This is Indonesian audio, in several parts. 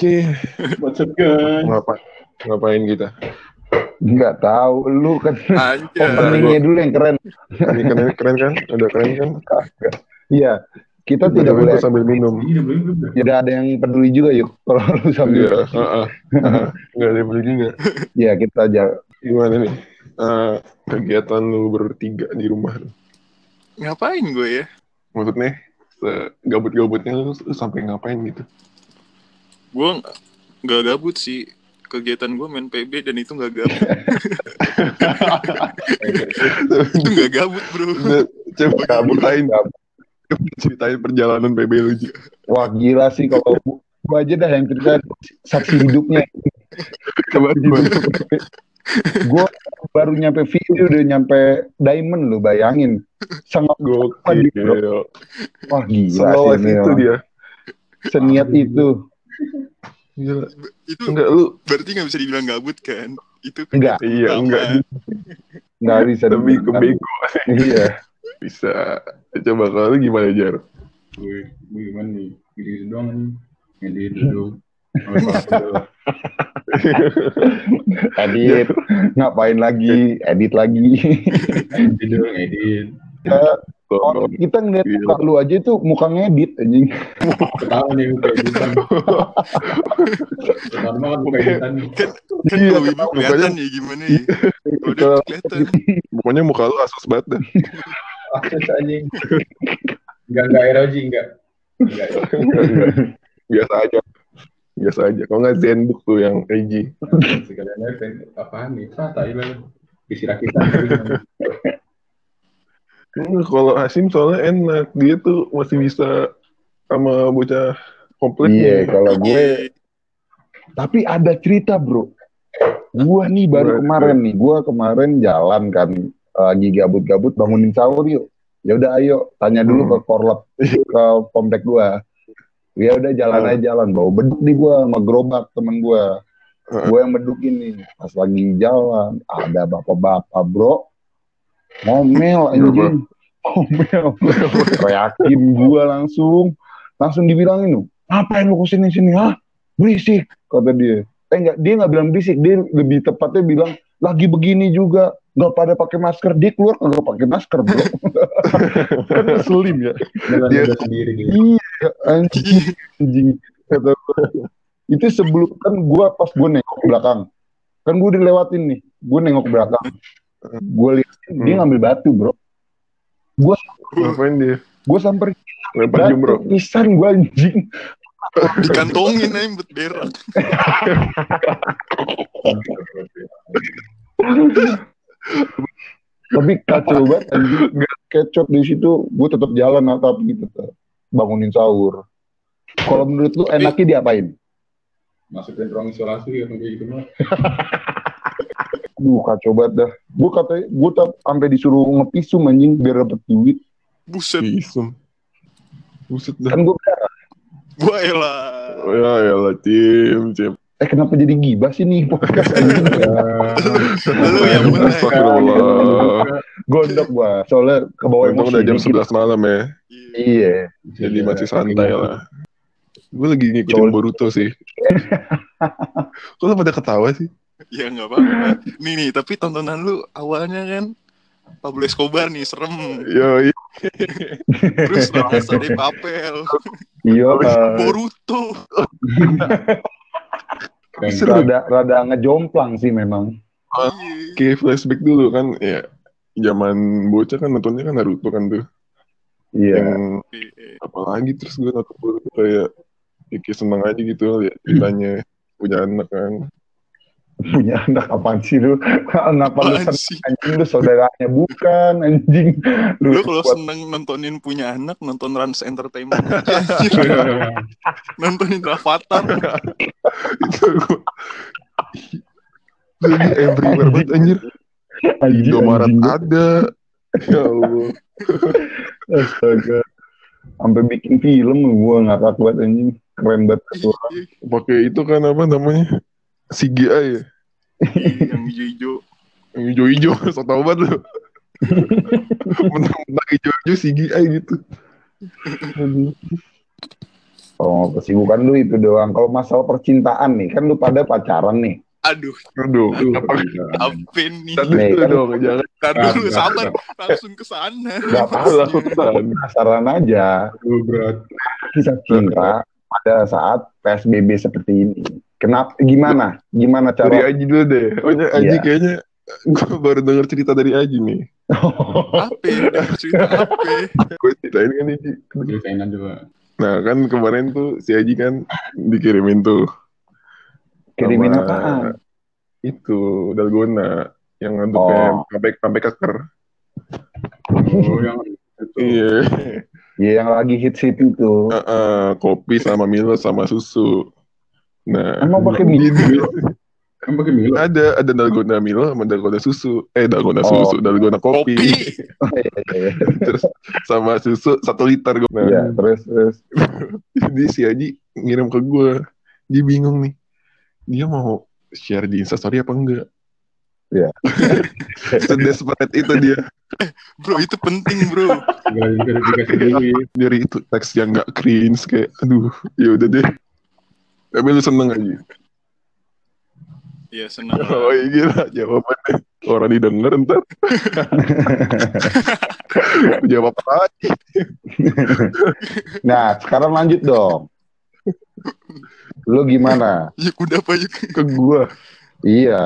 Oke, What's up guys? ngapa ngapain kita? Nggak tahu, lu kan openingnya dulu yang keren. Ini keren keren kan? Udah keren kan? Iya, kita Udah tidak boleh, sambil minum. Iya belum. tidak ada yang peduli juga yuk. Kalau lu sambil, Iya, heeh. Heeh. Nggak ada yang beli juga. ya kita aja. Gimana nih? Eh, kegiatan lu bertiga di rumah. Ngapain gue ya? Maksudnya gabut-gabutnya lu, lu sampai ngapain gitu? Gue nggak- gabut sih. Kegiatan gue main PB dan itu nggak gabut. itu nggak gabut bro. Coba ceritain, kabut. ceritain perjalanan PB lu. Wah gila sih kalau gua aja dah yang cerita saksi hidupnya. Coba gimana? Gue baru nyampe video udah nyampe diamond lu bayangin. Sangat Gokil. Wah gila Selolos sih itu dia. Seniat itu. Gila. Itu Enggak lu berarti nggak bisa dibilang gabut kan? Itu Enggak, kegiatan Iya, utama. enggak. nggak bisa. lebih ke bego. Iya. Bisa. Coba kalau lu gimana Jar? Gue gue gimana nih? Gitu doang nih. Ngedit. Sampai pasal. Edit, ngapain lagi? Edit lagi. Tidur ngedit. Orang kita ngeliat Gila. muka lu aja itu muka ngedit anjing. Ketawa nih buka editan. Pertama kan buka editan. Kan Iya, kalau ibu kelihatan mukanya- ya gimana ya? Kalau dia Kalau- kelihatan. Pokoknya muka lu asus banget dah. Akses anjing. Enggak enggak ROG enggak. Enggak. Enggak, enggak. Biasa aja. Biasa aja. Kalau nggak Zenbook tuh yang AG. Sekalian aja apaan nih? Ah. Isi rakitan. Enggak, Kalau Hasim soalnya enak. Dia tuh masih bisa sama bocah komplek. Iya, kalau gue Iya. tapi ada cerita, Bro. Gua nih baru kemarin nih, gua kemarin jalan kan lagi gabut-gabut bangunin sahur yuk. Ya udah ayo tanya dulu Hmm. ke korlap ke komplek gua. Ya udah jalan Hmm. aja jalan bawa beduk nih gua sama gerobak temen gua. Hmm. Gua yang bedukin nih. Pas lagi jalan ada bapak-bapak, Bro. Ngomel anjing. Ngomel. Reakin gua langsung. Langsung dibilangin ngapain lu ke sini sini hah? Berisik kata dia. Eh enggak, dia nggak bilang berisik, dia lebih tepatnya bilang lagi begini juga nggak pada pakai masker dia keluar nggak pakai masker bro kan ngeselin ya Dia- sendiri gitu. iya anjing anjing kata itu sebelum kan gua pas gua nengok ke belakang kan gua udah lewatin nih gua nengok ke belakang gua lihat dia Hmm. ngambil batu bro Ngapain dia? gua samperin Lempar batu pisan gua anjing Dikantongin aja buat berak. tapi kacau banget anjing kecot di situ gue tetap jalan tapi tetap bangunin sahur kalau menurut lu enaknya diapain Masukin ruang isolasi ya kayak gitu mah. Duh kacau banget dah gue katanya gue tak sampai disuruh ngepisum anjing biar dapet duit Buset. Visum. Buset dah. kan gue Wah elah. Oh, ya ya lah tim, tim. eh kenapa jadi gibah sih nih podcast anjing Lu yang bener. Astagfirullah. gondok gua soalnya ke bawah emosi udah jam dikit. 11 malam ya. iya Jadi masih santai lah. Gue lagi ngikutin Boruto sih. Kok lu pada ketawa sih? Ya nggak apa-apa. Nih nih, tapi tontonan lu awalnya kan Pablo Escobar nih serem. Yo, iya. Terus Rosa de Papel, iya Boruto. Seru. rada rada ngejomplang sih memang Iya. Kayak flashback dulu kan, ya zaman bocah kan nontonnya kan Naruto kan tuh. iya Yang apalagi terus gue nonton Boruto kayak ya kayak seneng aja gitu liat ceritanya punya anak kan. Punya anak apaan sih lu kenapa lu seneng sih? anjing lu saudaranya bukan anjing Lu lu kalau seneng nontonin punya anak, nonton Rans Entertainment nontonin Avatar. Itu gue. Lagi everywhere banget anjir. anjing, Indomaret ada. Ya Allah. astaga sampai bikin film gua ngakak banget anjing keren banget tuh Pakai itu kan apa namanya? CGI ya. yang hijau-hijau. Yang hijau-hijau, so tau banget lu. Mentang-mentang hijau-hijau CGI gitu. Oh, kesibukan lu itu doang. Kalau masalah percintaan nih, kan lu pada pacaran nih. Aduh, Aduh, apa apa nih? Tadi kan- dong, jangan dulu, Berat, sabar. Langsung ke sana. Gak apa-apa, penasaran aja. Aduh, berat. Kisah cinta pada saat PSBB seperti ini. Kenapa? Gimana? Gimana dari cara? Aji dulu deh. Pokoknya Aji Iya. kayaknya gue baru denger cerita dari Aji nih. Apa? Cerita apa? Gue ceritain kan Aji. Ceritain aja, Pak. Nah kan kemarin tuh si Aji kan dikirimin tuh Kirimin apaan? Itu dalgona yang bentuknya Oh. sampai sampai keker. Oh, yang itu. Iya. Ya yang lagi hits hit itu. Heeh, kopi sama Milo sama susu. Nah, Emang pakai Milo? Kan pakai Milo. ada ada dalgona Milo sama dalgona susu. Eh dalgona Oh. susu, dalgona kopi. Kopi. Iya, iya, iya. Terus sama susu satu liter. Nah, Iya, terus terus. jadi si Aji ngirim ke gue. Dia bingung nih. Dia mau share di Instastory apa enggak? Iya. Sedesperate itu dia. Bro, itu penting, bro. Ya. Dari itu teks yang gak cringe kayak aduh, ya udah deh. Tapi lu seneng aja. Iya, senang. Oh iya gila jawabannya. Orang didengar ntar. Jawab apa lagi? Nah, sekarang lanjut dong. Lu gimana? Yuk, udah apa yuk? Ke gue. Iya.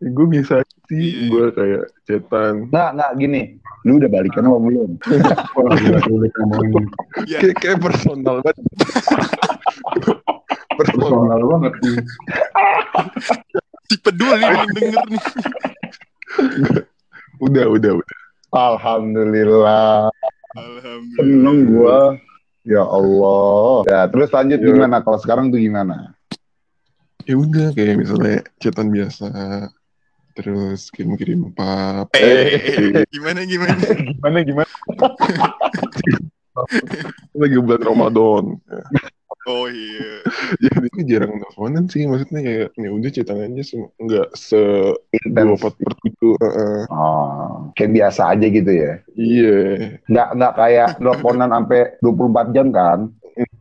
Gue biasa Iya. sih. Gue kayak cetan. Nggak, nggak gini. Lu udah balikan apa belum? Wah, gila sulit ngomongin. Ya, Kayak, kayak personal banget. personal. Banget si peduli yang denger nih. Udah, udah, udah. Alhamdulillah. Alhamdulillah. Seneng gua. Ya Allah. Ya, terus lanjut Ya. gimana? Kalau sekarang tuh gimana? Ya udah kayak misalnya cetan biasa. Terus kirim-kirim pap. Eh, gimana gimana? gimana gimana? Lagi bulan Ramadan. Oh iya. Jadi gue jarang teleponan sih. Maksudnya kayak ya udah cetan aja nggak se dua empat per tujuh. Heeh. Oh, kayak biasa aja gitu ya. Iya. Nggak nggak kayak teleponan sampai 24 jam kan?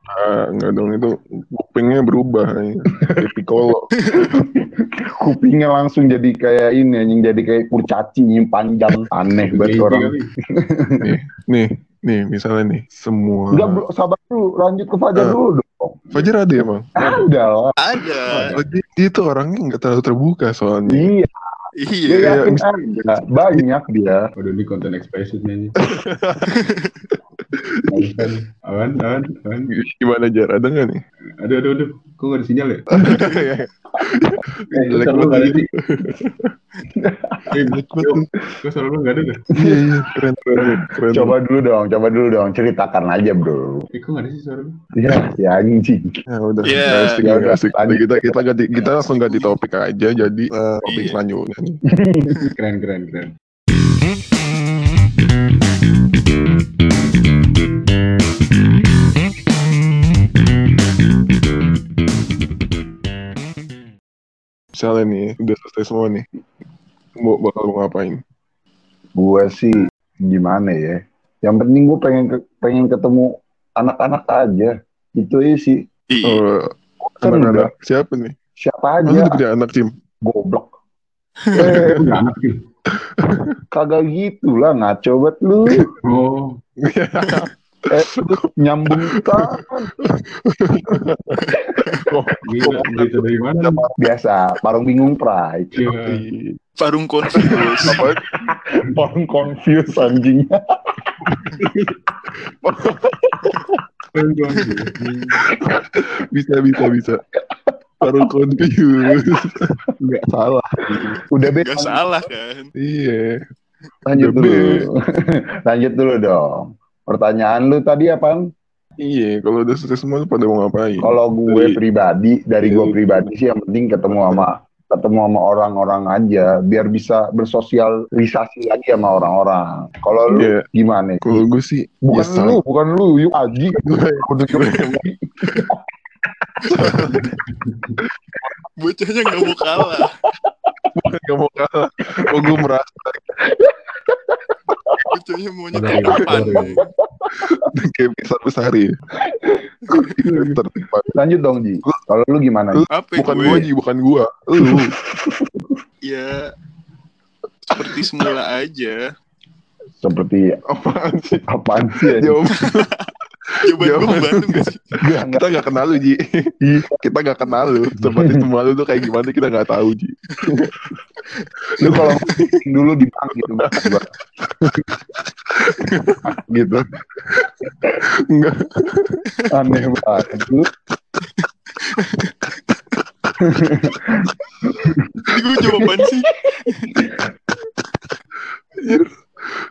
Ah, nggak dong itu kupingnya berubah. ya. Kayak piccolo. Kupingnya langsung jadi kayak ini, anjing jadi kayak kurcaci yang panjang. Aneh banget Gengsi orang. kali. Nih, nih misalnya nih semua. Enggak, bro, sabar dulu. Lanjut ke Fajar Eh. dulu dong. Fajar ada ya bang? Ada lah. Ada. Dia, dia tuh orangnya nggak terlalu terbuka soalnya. Iya, Iya. dia yakin ada. Banyak dia. Waduh, ini konten explicit nih. Awan, awan, awan, awan. Gimana jar? Ada nggak nih? Aduh, aduh, aduh. Kok gak ada sinyal ya? Eh, Jelek banget? Eh, Jelek banget tuh. Kok suara lu gak ada dah? Iya iya keren keren keren. Coba dulu dong, coba dulu dong. Ceritakan aja, bro. Eh, kok gak ada sih suara lu? Ya, ya anjing. Ya udah. Iya. Ya nggak udah. Kita kita ganti kita langsung ganti topik aja jadi eh, topik Iya. selanjutnya. Keren, keren, keren. Misalnya nih udah selesai semua nih. Mau bakal mau ngapain? Gue sih gimana ya? Yang penting gue pengen ke- pengen ketemu anak-anak aja. Itu aja sih. Oh, Kan anak-anak siapa nih? Siapa aja udah punya anak Cim? goblok. Eh, Punya anak gitu. kagak gitu lah ngaco banget lu. Oh, Eh, nyambung gila. Berita dari mana? nih? biasa parung bingung pride. Iya. Parung confuse. Parung confused anjing. Keren, keren. bisa bisa bisa. Baru confused. Nggak salah. Udah bet. Gak salah kan? Iya. Lanjut Udah dulu. Lanjut dulu dong. Pertanyaan lu tadi apaan? Iya, kalau udah selesai semua lu pada mau ngapain? Kalau gue Dari- pribadi, dari gue pribadi sih yang penting ketemu sama ketemu sama orang-orang aja biar bisa bersosialisasi lagi sama orang-orang. Kalau lu Iya. gimana? Kalau gue sih Bukan ya, lu, bukan lu, yuk Aji. Bocahnya gak mau kalah. Gak mau kalah. Oh, gue merasa Bocahnya maunya kapan? Kayak besar besar ya. Lanjut dong Ji. Kalau lu gimana? Ji? Apa bukan gue? gua Ji bukan gua lu Ya seperti semula aja. Seperti apaan sih apaan sih? jawab Jawaban gue membantu gak sih? Kita nggak kenal lu Ji kita nggak kenal lu seperti semua lu tuh kayak gimana kita nggak tahu Ji Lu kalau dulu di bank gitu. Gitu. enggak Aneh banget. Lu Ini gue jawaban sih.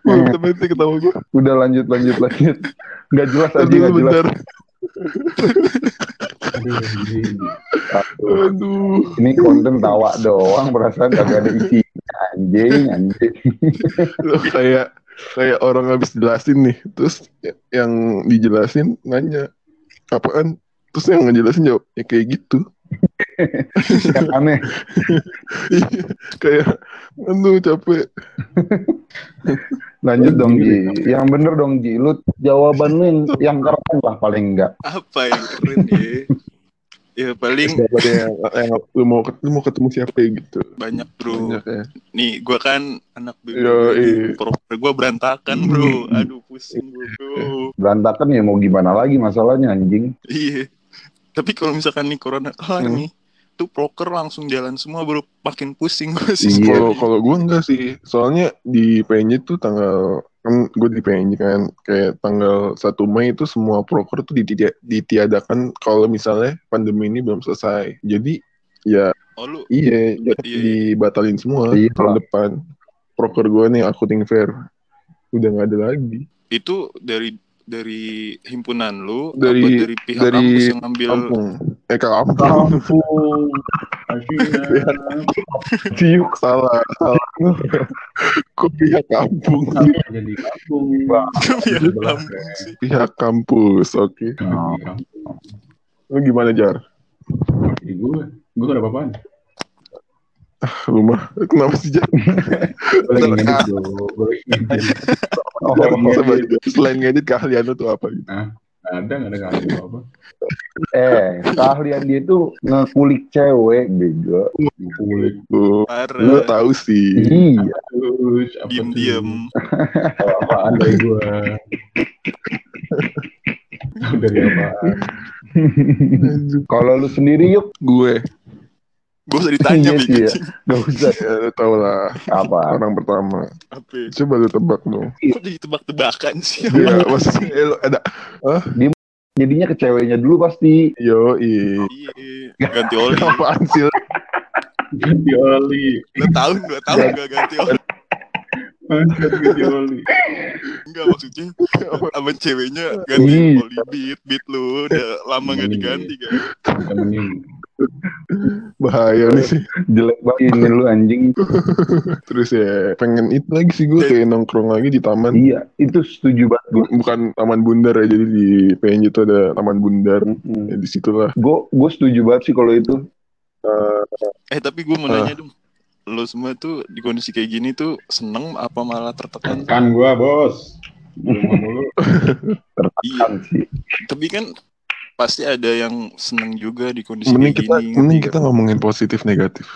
Wah, tapi nanti ketawa gua udah lanjut lanjut lanjut. Enggak jelas aja enggak jelas. bentar Aduh, aduh Ini konten tawa doang perasaan kagak ada isi. Anjing, anjing. Loh, kayak kayak orang habis jelasin nih terus yang dijelasin nanya apaan terus yang ngejelasin jawab ya kayak gitu aneh. Iya, kayak aduh capek Lanjut dong Ji. Yang bener dong Ji. Lu jawaban lu yang, yang keren lah paling enggak. Apa yang keren ya? Ya paling yang, yang lu mau ket- lu mau ketemu siapa gitu banyak bro. banyak ya Nih gue kan anak iya. Proper gue berantakan bro. Aduh pusing gue bro. Berantakan ya mau gimana lagi masalahnya anjing. Iya. Tapi kalau misalkan nih corona kelar Hmm. nih, tuh proker langsung jalan semua bro. Makin pusing gue sih. Iya. kalau kalau gue enggak sih soalnya di PNJ tuh tanggal kan gue di PNJ kan kayak tanggal 1 Mei itu semua proker tuh ditia- ditiadakan kalau misalnya pandemi ini belum selesai jadi ya Oh lu iya Iya, jadi iya. dibatalin semua Iya. tahun depan proker gue nih accounting fair udah nggak ada lagi itu dari dari himpunan lu Dari- apa dari pihak dari kampus yang ngambil kampung eh kampung Kampung. Ciuk. salah salah kok pihak kampung jadi kampung? pihak kampus pihak kampus oke Oh. Kampung. lu gimana jar gue, gue gak ada apa-apaan. Rumah kenapa sih jar Gue lagi ngedit. Oh, selain ngedit keahlian lu tuh apa gitu Ada gak ada kali apa? eh, keahlian dia tuh ngekulik cewek, bego. Kulit. Lu, tahu sih. Iya. Apa diem diem Apaan dari gue? dari apaan? Kalau lu sendiri yuk, Gue, gue usah ditanya Iya nih sih, ya. kucing. gak usah. ya lu tau lah. Apa? Orang pertama. apa? Coba lu tebak dong. kok jadi tebak-tebakan sih Iya, maksudnya eh, lu ada. Jadinya ke ceweknya dulu pasti. Yo, iya. iya ganti oli Apaan sih? lu? Ganti oli. dua tahun dua tahun gak ganti oli Angkat ganti oli. enggak maksudnya sama ceweknya ganti Iya. oli beat beat lu udah lama gak diganti kan. Bahaya nih sih. Jelek banget ini lu anjing. Terus ya, pengen itu lagi sih gue kayak nongkrong lagi di taman. Iya, itu setuju banget gue. Bu- Bukan taman bundar ya, jadi di PNJ itu ada taman bundar. Ya, di situlah. Gue gue setuju banget sih kalau itu. eh tapi gue mau Ah. nanya dong lo semua tuh di kondisi kayak gini tuh seneng apa malah tertekan Kan gue bos. Rumah mulu. iya sih. tapi kan pasti ada yang seneng juga di kondisi Mending kita, gini mending ngerti kita ngomongin positif negatif.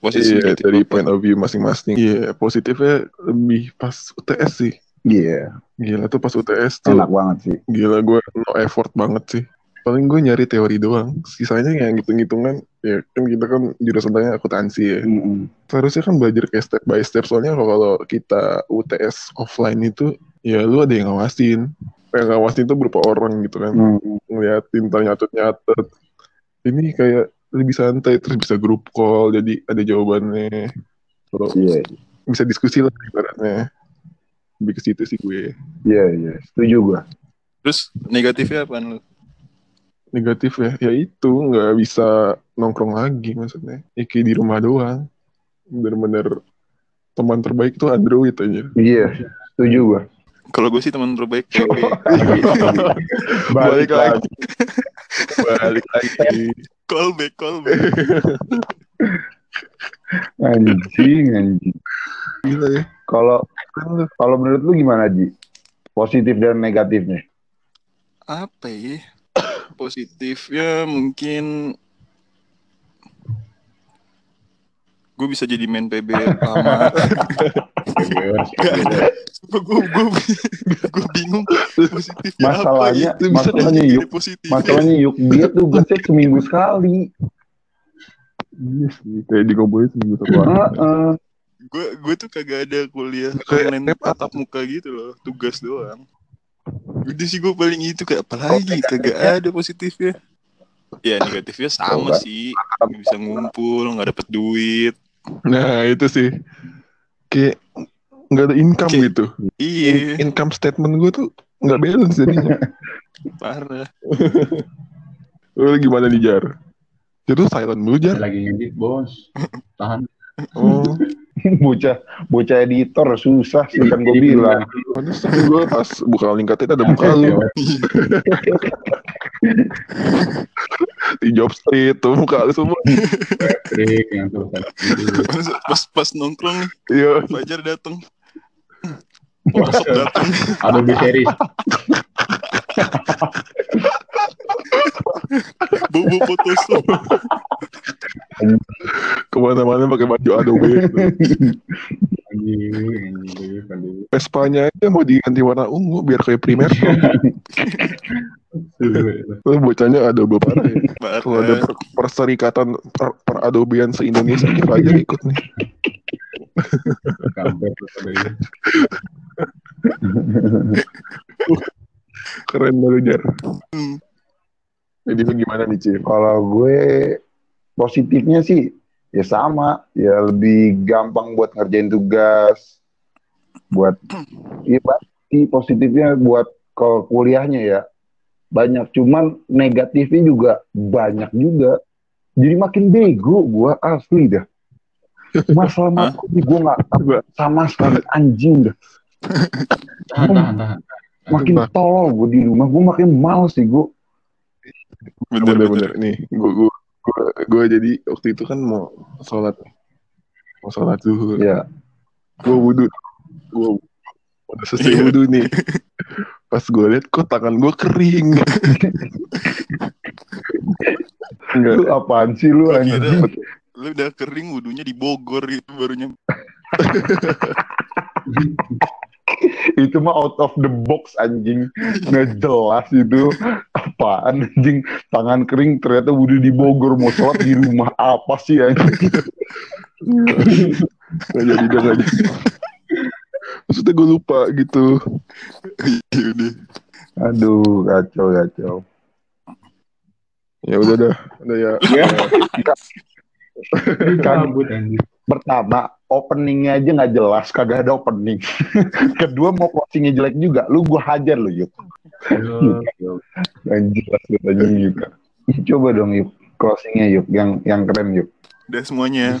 posisi Iya, negatif dari apa? point of view masing-masing. Iya, positifnya lebih pas UTS sih. Iya, Gila tuh pas UTS tuh. enak banget sih. Gila gue no effort banget sih. Paling gue nyari teori doang. Sisanya yang ngitung-ngitungan. Ya kan kita kan jurusannya akuntansi ya. Mm-mm. Seharusnya kan belajar kayak step by step. Soalnya kalau kita UTS offline itu. Ya lu ada yang ngawasin. Yang ngawasin itu berupa orang gitu kan. Mm. Ngeliatin, ntar nyatet-nyatet. Ini kayak lebih santai. Terus bisa grup call. Jadi ada jawabannya. Kalau Iya, bisa diskusi lah ibaratnya. Lebih ke situ sih gue. iya, iya. Setuju gue. terus negatifnya apa lu negatif ya ya itu nggak bisa nongkrong lagi maksudnya ya kayak di rumah doang bener-bener teman terbaik tuh Android aja Iya, setuju gue. Kalau gue sih teman terbaik. Balik lagi. balik lagi. Call back call back Anjing, anjing. gila ya. Kalau kalau menurut lu gimana Ji? Positif dan negatifnya. apa ya? Positifnya mungkin gue bisa jadi main PB lama. Gue gue gue gue bingung positifnya Masalahnya, apa ya? masalahnya Jadi yuk, positif. masalahnya yuk dia tuh gasnya seminggu sekali. Iya sih, kayak dikumpulin seminggu. Heeh. gue gue tuh kagak ada kuliah Kayak online tatap muka gitu loh tugas doang udah sih gue paling itu kayak apalagi kagak ada positifnya ya negatifnya sama Coba. sih nggak bisa ngumpul nggak dapet duit Nah itu sih, kayak nggak ada income Kayak- gitu. iya In- income statement gue tuh nggak balance jadinya. parah Lu gimana nih Jar? Itu silent dulu Jar. Lagi ngedit bos. Tahan. Oh, bocah bocah editor susah sih kan gue Jadi bilang. pantesan gue pas buka link itu ada muka lu di job street tuh muka lu semua. Pas, pas pas nongkrong nih Iya. Fajar dateng Photoshop dateng Adobe series. bobo Photoshop Ke mana-mana pakai baju Adobe. Vespanya aja mau diganti warna ungu biar kayak primer. Lu bocahnya Adobe parah ya. Kalau ada per- perserikatan per, per Adobean se-Indonesia kita aja ikut nih. Keren baru Jar. Hmm. Jadi gimana nih Cil? Kalau gue positifnya sih ya sama, ya lebih gampang buat ngerjain tugas, buat iya pasti positifnya buat ke kuliahnya ya banyak, cuman negatifnya juga banyak juga. Jadi makin bego gue asli dah. Masalah nih gue nggak sama sekali anjing dah. Tahan, tahan, tahan. Makin tolol gue di rumah, gue makin males sih gue. bener bener Bener-bener nih. Gue gue gue jadi waktu itu kan mau sholat mau sholat zuhur. Ya, Gue wudhu. Gue udah selesai Iya. wudhu nih. Pas gue liat kok tangan gue kering. Enggak. lu apaan sih lu anjing? lu udah kering wudhunya di Bogor gitu barunya itu mah out of the box anjing nggak jelas itu apaan anjing tangan kering ternyata wudhu di Bogor mau sholat di rumah apa sih anjing Nggak jadi nggak jadi. Maksudnya gue lupa gitu. Iya aduh kacau kacau Ya udah dah. Udah ya. kan Kabut anjing. pertama openingnya aja nggak jelas kagak ada opening. Kedua mau closingnya jelek juga lu gua hajar lu yuk. Jelas juga. Coba dong yuk closingnya yuk. Yang yang keren yuk. Udah semuanya.